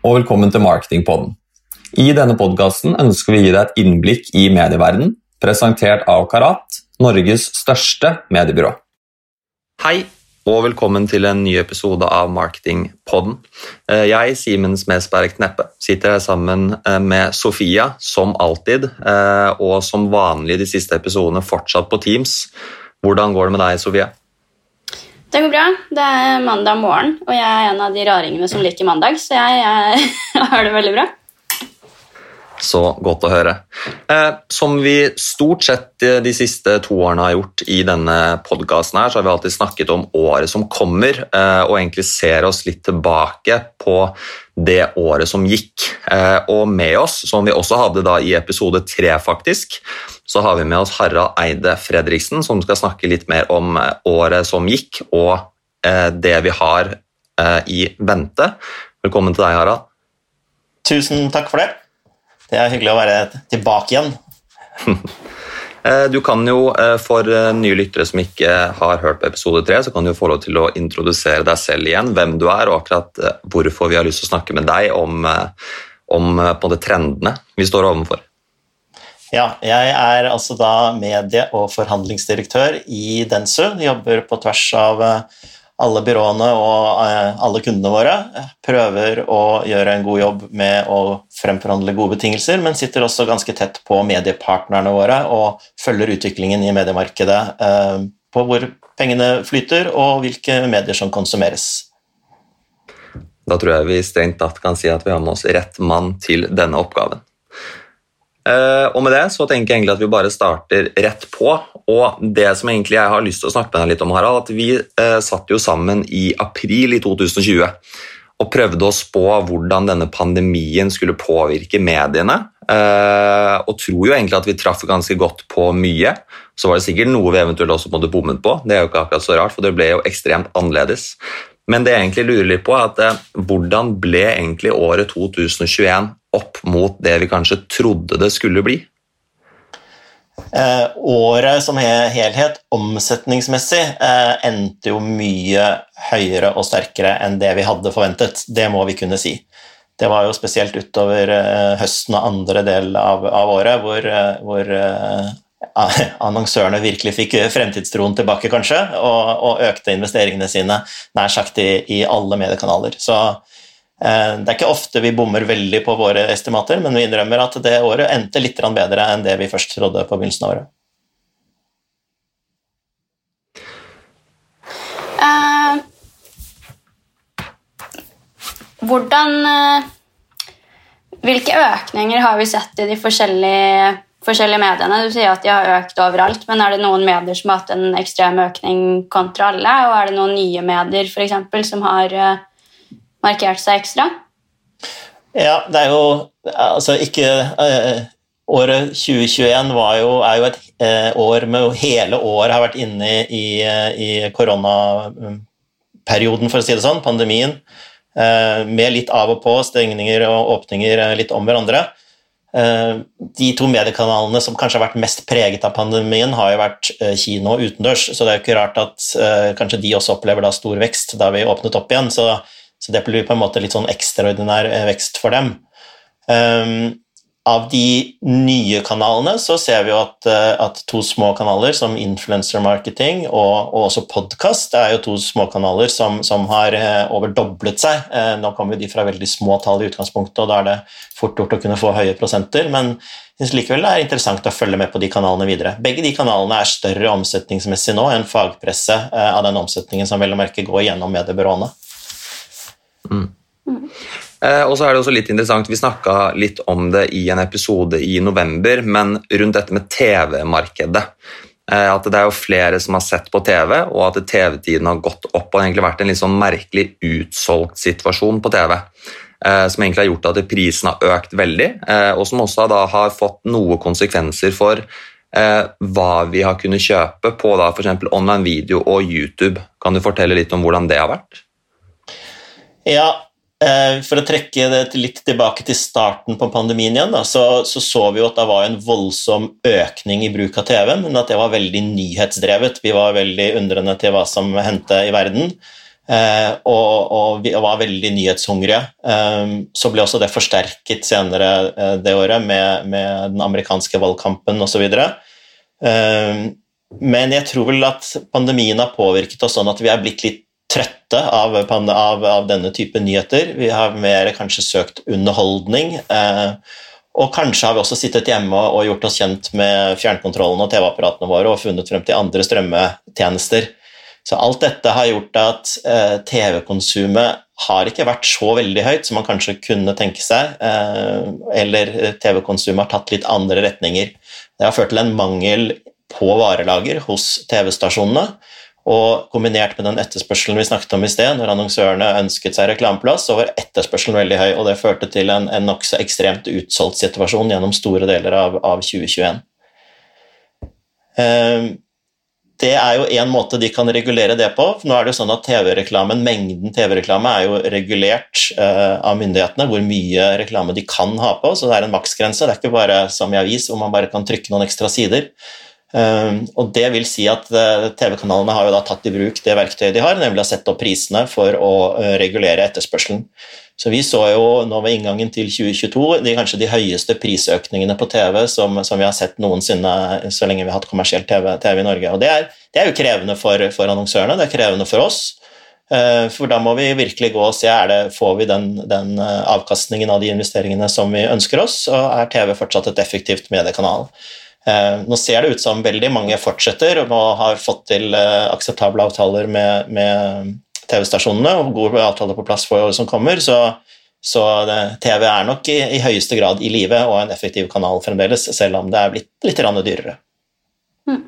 Og velkommen til Marketingpodden. I denne podkasten ønsker vi å gi deg et innblikk i medieverdenen, presentert av Karat, Norges største mediebyrå. Hei og velkommen til en ny episode av Marketingpodden. Eh, jeg, Simen Smedsberg Kneppe, sitter her sammen eh, med Sofia, som alltid, eh, og som vanlig de siste episodene fortsatt på Teams. Hvordan går det med deg, Sofia? Det går bra. Det er mandag morgen, og jeg er en av de raringene som liker mandag, så jeg, jeg har det veldig bra. Så godt å høre. Eh, som vi stort sett de siste to årene har gjort i denne podkasten, så har vi alltid snakket om året som kommer, eh, og egentlig ser oss litt tilbake på det året som gikk. Eh, og med oss, som vi også hadde da i episode tre, faktisk, så har vi med oss Harald Eide Fredriksen, som skal snakke litt mer om eh, året som gikk, og eh, det vi har eh, i vente. Velkommen til deg, Harald. Tusen takk for det. Det er hyggelig å være tilbake igjen. Eh, du kan jo, eh, For eh, nye lyttere som ikke har hørt på episode tre, så kan du få lov til å introdusere deg selv igjen, hvem du er, og akkurat hvorfor vi har lyst til å snakke med deg om, om trendene vi står overfor. Ja, jeg er altså da medie- og forhandlingsdirektør i Densu. Jobber på tvers av alle byråene og eh, alle kundene våre prøver å gjøre en god jobb med å fremforhandle gode betingelser, men sitter også ganske tett på mediepartnerne våre og følger utviklingen i mediemarkedet eh, på hvor pengene flyter og hvilke medier som konsumeres. Da tror jeg vi strengt tatt kan si at vi har med oss rett mann til denne oppgaven. Eh, og med det så tenker jeg egentlig at vi bare starter rett på. Og det som egentlig jeg har lyst til å snakke med deg litt om, Harald, at vi eh, satt jo sammen i april i 2020 og prøvde å spå hvordan denne pandemien skulle påvirke mediene. Eh, og tror jo egentlig at vi traff ganske godt på mye. Så var det sikkert noe vi eventuelt også måtte bommet på. Det er jo ikke akkurat så rart, for det ble jo ekstremt annerledes. Men det jeg egentlig lurer litt på, er at hvordan ble egentlig året 2021 opp mot det vi kanskje trodde det skulle bli? Eh, året som helhet, omsetningsmessig, eh, endte jo mye høyere og sterkere enn det vi hadde forventet. Det må vi kunne si. Det var jo spesielt utover eh, høsten og andre del av, av året, hvor, eh, hvor eh, annonsørene virkelig fikk fremtidstroen tilbake, kanskje, og, og økte investeringene sine nær sagt i, i alle mediekanaler. Så det er ikke ofte vi bommer veldig på våre estimater, men vi innrømmer at det året endte litt bedre enn det vi først trodde på begynnelsen av året. Uh, hvordan uh, Hvilke økninger har vi sett i de forskjellige, forskjellige, mediene? Du sier at de har økt overalt, men er det noen medier som har hatt en ekstrem økning kontra alle? Og er det noen nye medier for eksempel, som har markert seg ekstra? Ja, det er jo altså ikke eh, Året 2021 jo, er jo et eh, år med hele året har vært inne i, i koronaperioden, for å si det sånn, pandemien. Eh, med litt av og på, stengninger og åpninger eh, litt om hverandre. Eh, de to mediekanalene som kanskje har vært mest preget av pandemien, har jo vært eh, kino og utendørs, så det er jo ikke rart at kanskje de også opplever da stor vekst da vi åpnet opp igjen. så så det blir på en måte litt sånn ekstraordinær eh, vekst for dem. Um, av de nye kanalene så ser vi jo at, eh, at to små kanaler som influencer marketing og, og også podkast er jo to små kanaler som, som har eh, overdoblet seg. Nå kommer de fra veldig små tall i utgangspunktet, og da er det fort gjort å kunne få høye prosenter. men jeg synes likevel det er interessant å følge med på de kanalene videre. Begge de kanalene er større omsetningsmessig nå enn fagpresse av den omsetningen som vel å merke går gjennom mediebyråene. Mm. Eh, og så er det også litt interessant, Vi snakka litt om det i en episode i november, men rundt dette med TV-markedet. Eh, at det er jo flere som har sett på TV, og at TV-tiden har gått opp. og det har egentlig vært en litt sånn merkelig utsolgt situasjon på TV. Eh, som egentlig har gjort at prisen har økt veldig, og som også da har fått noe konsekvenser for hva vi har kunnet kjøpe på da f.eks. online video og YouTube. Kan du fortelle litt om hvordan det har vært? Ja, eh, for å trekke det litt tilbake til starten på pandemien igjen, da, så, så, så vi jo at det var en voldsom økning i bruk av TV, men at det var veldig nyhetsdrevet. Vi var veldig undrende til hva som hendte i verden. og, og, vi var veldig nyhetshungrige. Så ble også det forsterket senere det året med, med den amerikanske valgkampen osv. Men jeg tror vel at pandemien har påvirket oss sånn at vi er blitt litt trøtte av, av, av denne type nyheter. Vi har mer kanskje søkt underholdning. Eh, og kanskje har vi også sittet hjemme og gjort oss kjent med fjernkontrollen og TV-apparatene våre og funnet frem til andre strømmetjenester. Så alt dette har gjort at eh, TV-konsumet har ikke vært så veldig høyt som man kanskje kunne tenke seg, eh, eller TV-konsumet har tatt litt andre retninger. Det har ført til en mangel på varelager hos TV-stasjonene. Og kombinert med den etterspørselen vi snakket om i sted, når annonsørene ønsket seg reklameplass, så var etterspørselen veldig høy, og det førte til en, en nokså ekstremt utsolgt situasjon gjennom store deler av, av 2021. Um, det er jo én måte de kan regulere det på. nå er det jo sånn at TV-reklamen, Mengden TV-reklame er jo regulert eh, av myndighetene, hvor mye reklame de kan ha på. Så det er en maksgrense. Det er ikke bare som i avis, hvor man bare kan trykke noen ekstra sider. Ehm, og det vil si at eh, TV-kanalene har jo da tatt i bruk det verktøyet de har, nemlig å sette opp prisene for å eh, regulere etterspørselen. Så Vi så jo nå ved inngangen til 2022 de, kanskje de høyeste prisøkningene på TV som, som, vi har sett noensinne så lenge vi har hatt kommersiell TV, TV i Norge. Og Det er, det er jo krevende for, for, annonsørene, det er krevende for oss. Eh, for da må vi virkelig gå og se er det, får vi den, den avkastningen av de investeringene som vi ønsker oss, og er TV fortsatt et effektivt mediekanal. Eh, nå ser det ut som veldig mange fortsetter og har fått til eh, akseptable avtaler med, med TV-stasjonene og gode avtaler på plass for året som kommer. Så, så TV er nok i, i, høyeste grad i live og en effektiv kanal fremdeles, selv om det er blitt litt dyrere. Mm.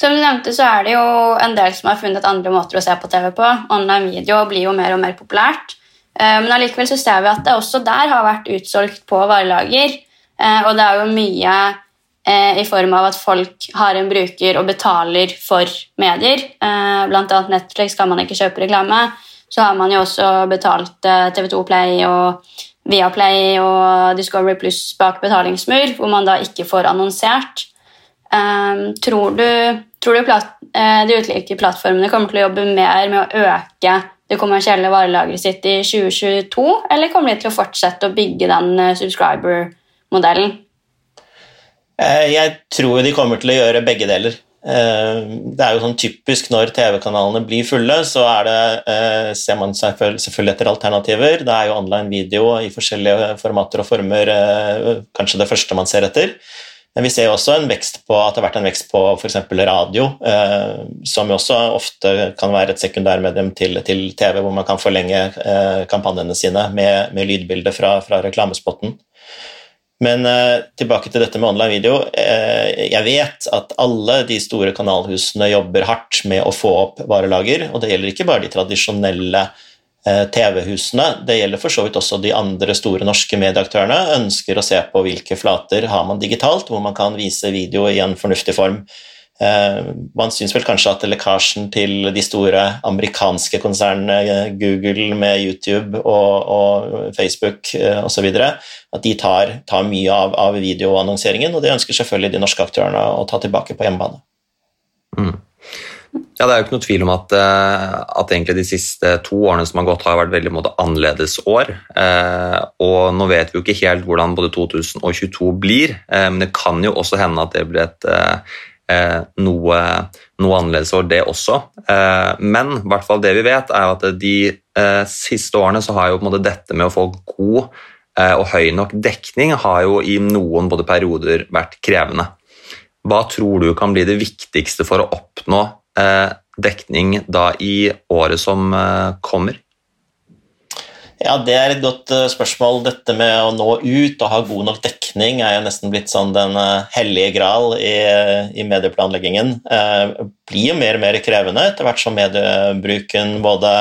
Som du nevnte, så er det jo en del som har funnet andre måter å se på TV på. Online video blir jo mer og mer populært. Eh, men allikevel så ser vi at det også der har vært utsolgt på varelager. Og det er jo mye eh, i form av at folk har en bruker og betaler for medier. Eh, blant annet Netflix kan man ikke kjøpe reklame. Så har man jo også betalt eh, TV2 Play og Viaplay og Discovery Pluss bak betalingsmur, hvor man da ikke får annonsert. Tror du, tror du de ulike plattformene kommer til å jobbe mer med å øke det kommersielle varelageret sitt i 2022, eller kommer de til å fortsette å bygge den subscriber-modellen? Eh, jeg tror de kommer til å gjøre begge deler. Eh, det er jo sånn typisk når TV-kanalene blir fulle, så det, eh, ser man selvfølgelig etter alternativer. Det er jo online video i forskjellige formater og former kanskje det første man ser etter. Men vi ser også en vekst på, at det har vært en vekst på f.eks. radio, som jo også ofte kan være et sekundærmedium til, til TV, hvor man kan forlenge kampanjene sine med, med lydbilde fra, fra reklamespotten. Men eh, tilbake til dette med online video. Eh, jeg vet at alle de store kanalhusene jobber hardt med å få opp varelager, og det gjelder ikke bare de tradisjonelle eh, TV-husene, det gjelder for så vidt også de andre store norske medieaktørene. Ønsker å se på hvilke flater har man digitalt, hvor man kan vise video i en fornuftig form. Eh, man syns vel kanskje at lekkasjen til de store amerikanske konsernene, eh, Google med YouTube og, og Facebook eh, osv., at de tar, tar mye av, av, videoannonseringen, og det ønsker selvfølgelig de norske aktørene å ta tilbake på hjemmebane. Mm. Ja, Det er jo ikke noe tvil om at, at de siste to årene som har gått, har vært veldig måte, annerledes år. og Nå vet vi jo ikke helt hvordan både 2022 blir, men det kan jo også hende at det blir et Eh, noe, noe, annerledes år, det også. Eh, men i hvert fall det vi vet, er at de eh, siste årene så har jo på en måte dette med å få god og høy nok dekning har jo i noen både perioder vært krevende. Hva tror du kan bli det viktigste for å oppnå dekning da i året som kommer? Ja, Det er et godt uh, spørsmål. Dette med å nå ut og ha god nok dekning er jo nesten blitt sånn den uh, hellige gral i, i medieplanleggingen. Eh, blir jo mer og mer krevende etter hvert som mediebruken både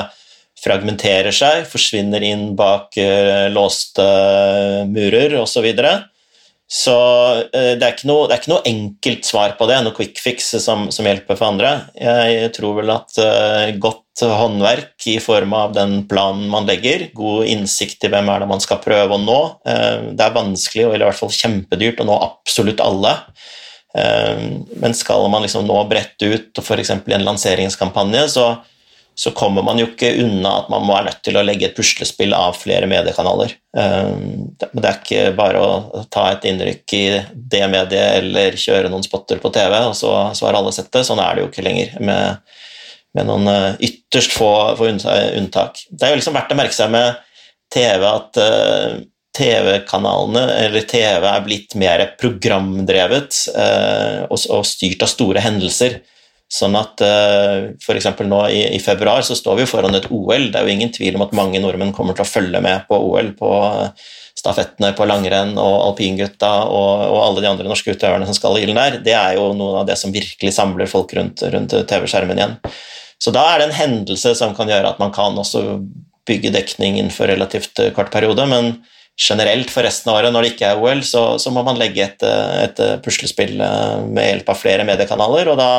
fragmenterer seg, forsvinner inn bak låste murer osv. Så, videre. Så det er, noe, det, er ikke noe, enkelt svar på det, noe quick fix som, som hjelper for andre. Jeg tror vel at godt håndverk i form av den planen man legger, god innsikt i hvem er det man skal prøve å nå. uh, det er vanskelig, eller i hvert fall kjempedyrt, å nå absolutt alle. Eh, men skal man liksom nå bredt ut, f.eks. i en lanseringskampanje, så, så kommer man jo ikke unna at man må være nødt til å legge et puslespill av flere mediekanaler. Det er ikke bare å ta et innrykk i det mediet eller kjøre noen spotter på TV, og så, så har alle sett det. Sånn er det jo ikke lenger, med, med noen ytterst få, få unntak. Det er jo liksom verdt å merke seg med TV at TV-kanalene, eller TV, er blitt mer programdrevet og, og, styrt av store hendelser. Sånn at eh, f.eks. nå i, i, februar så står vi foran et OL. Det er jo ingen tvil om at mange nordmenn kommer til å følge med på OL, på stafettene, på langrenn og alpingutta og, og alle de andre norske utøverne som skal i ilden der. Det er jo noe av det som virkelig samler folk rundt, rundt TV-skjermen igjen. Så da er det en hendelse som kan gjøre at man kan også bygge dekning innenfor relativt kort periode. men generelt for resten av året, når det ikke er OL, så, så må man legge et, et, puslespill eh, med hjelp av flere mediekanaler. og da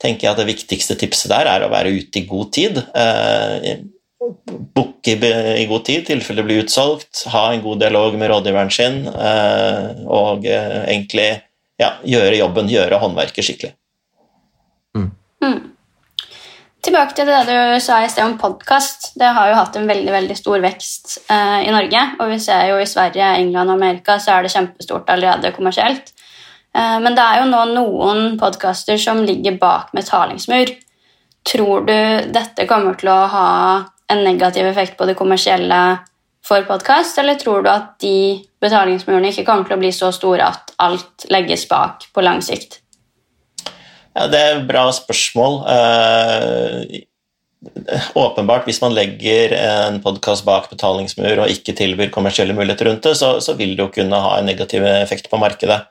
tenker jeg at Det viktigste tipset der er å være ute i god tid. Eh, Booke i god tid i tilfelle det blir utsolgt. Ha en god dialog med rådgiveren sin. Eh, og eh, egentlig ja, gjøre jobben, gjøre håndverket skikkelig. Mm. Mm. Tilbake til det du sa i sted om podkast. Det har jo hatt en veldig veldig stor vekst eh, i Norge. Og vi ser jo i Sverige, England og Amerika så er det kjempestort allerede kommersielt. Eh, men det er jo nå noen podkaster som ligger bak betalingsmur. Tror du dette kommer til å ha en negativ effekt på det kommersielle for podkast, eller tror du at de betalingsmurene ikke kommer til å bli så store at alt legges bak på lang sikt? Ja, det er et bra spørsmål. Uh, åpenbart, hvis man legger en podkast bak betalingsmur og ikke tilbyr kommersielle muligheter rundt det, så, så, vil det jo kunne ha en negativ effekt på markedet.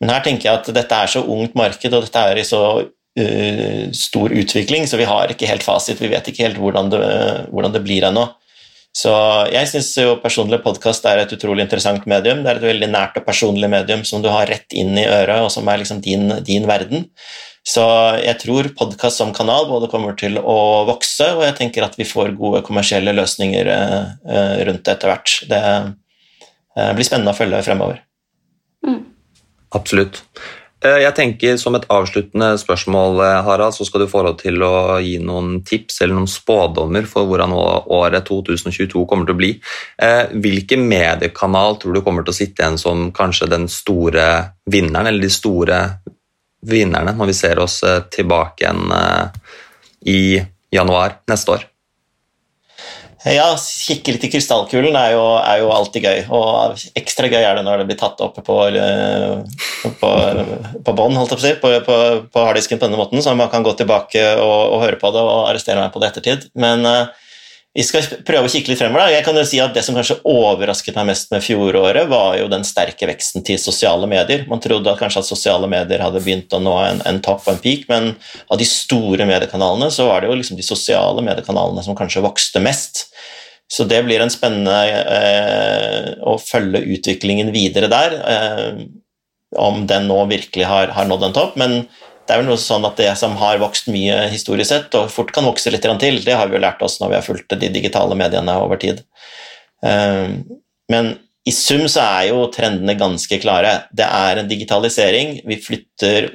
Men her tenker jeg at dette er så ungt marked, og dette er i så uh, stor utvikling, så vi har ikke helt fasit. Vi vet ikke helt hvordan det, hvordan det blir ennå. Så jeg syns jo personlig podkast er et utrolig interessant medium. Det er et veldig nært og personlig medium som du har rett inn i øret, og som er liksom din, din verden. Så jeg tror podkast som kanal både kommer til å vokse, og jeg tenker at vi får gode kommersielle løsninger eh, eh, rundt det etter hvert. Det blir spennende å følge fremover. Mm. Absolutt. Jeg tenker Som et avsluttende spørsmål, Harald, så skal du få lov til å gi noen tips eller noen spådommer for hvordan året 2022 kommer til å bli. Hvilken mediekanal tror du kommer til å sitte igjen som kanskje den store vinneren, eller de store vinnerne når vi ser oss eh, tilbake igjen eh, i januar neste år? Ja, kikke litt i krystallkulen er jo, er jo, alltid gøy. Og ekstra gøy er det når det blir tatt opp på, eh, på, på bånd, holdt jeg på å si, på, på, harddisken på denne måten, så man kan gå tilbake og, og, høre på det og arrestere meg på det ettertid. Men uh, vi skal prøve å kikke litt fremover. Da. Jeg kan jo si at Det som kanskje overrasket meg mest med fjoråret, var jo den sterke veksten til sosiale medier. Man trodde at kanskje at sosiale medier hadde begynt å nå en, en topp og en peak, men av de store mediekanalene så var det jo liksom de sosiale mediekanalene som kanskje vokste mest. Så det blir en spennende eh, å følge utviklingen videre der. Eh, om den nå virkelig har, har nådd en topp. Men det er vel noe sånn at det som har vokst mye historisk sett, og fort kan vokse litt til, det har vi jo lært oss når vi har fulgt de digitale mediene over tid. Ehm, men i sum så er jo trendene ganske klare. Det er en digitalisering. Vi flytter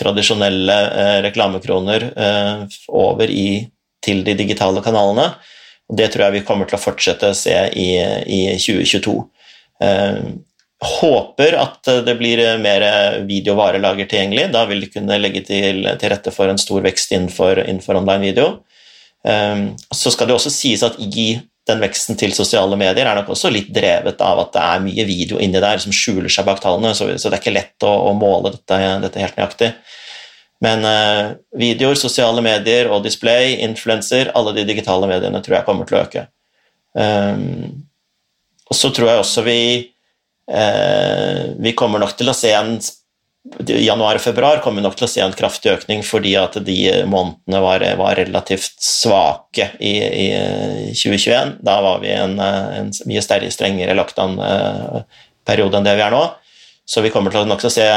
tradisjonelle eh, reklamekroner eh, over i, til de digitale kanalene. Det tror jeg vi kommer til å fortsette å se i, i 2022 håper at det blir mer videovarelager tilgjengelig. Da vil de kunne legge til, til rette for en stor vekst innenfor, innenfor online video. Um, så skal det også sies at i den veksten til sosiale medier er nok også litt drevet av at det er mye video inni der som skjuler seg bak tallene, så, så det er ikke lett å, å måle dette, dette, helt nøyaktig. Men uh, videoer, sosiale medier og display, influenser, alle de digitale mediene tror jeg kommer til å øke. Um, og så tror jeg også vi Eh, vi kommer nok til å se en januar og februar kommer vi nok til å se en kraftig økning fordi at de månedene var, var relativt svake i, i, 2021. Da var vi en, en, mye strengere lockdown-periode enn det vi er nå. Så vi kommer til å nok til å se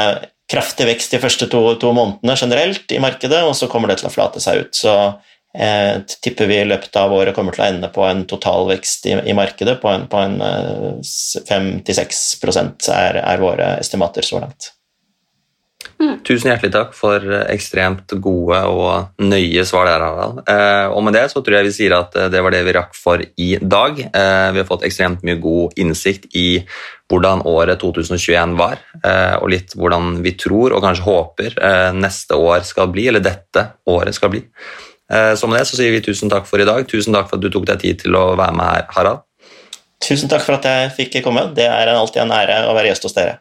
kraftig vekst de første to, to, månedene generelt i markedet, og så kommer det til å flate seg ut. Så eh, tipper vi i løpet av året kommer til å ende på en totalvekst i, i markedet på en, en 5-6 eh, er, er våre estimater så langt. Tusen hjertelig takk for ekstremt gode og nøye svar der, Harald. Eh, og med det så tror jeg vi sier at eh, det var det vi rakk for i dag. Vi har fått ekstremt mye god innsikt i hvordan året 2021 var, og litt hvordan vi tror og kanskje håper neste år skal bli, eller dette året skal bli. Eh, så med det så sier vi tusen takk for i dag. Tusen takk for at du tok deg tid til å være med her, Harald. Tusen takk for at jeg fikk komme. Det er alltid en ære å være gjest hos dere.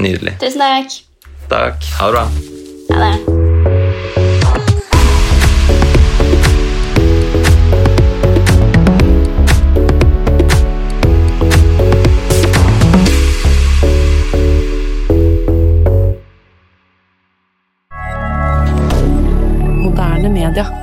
Nydelig. Tusen takk. Takk. Ha det bra. Ha det. milliardaire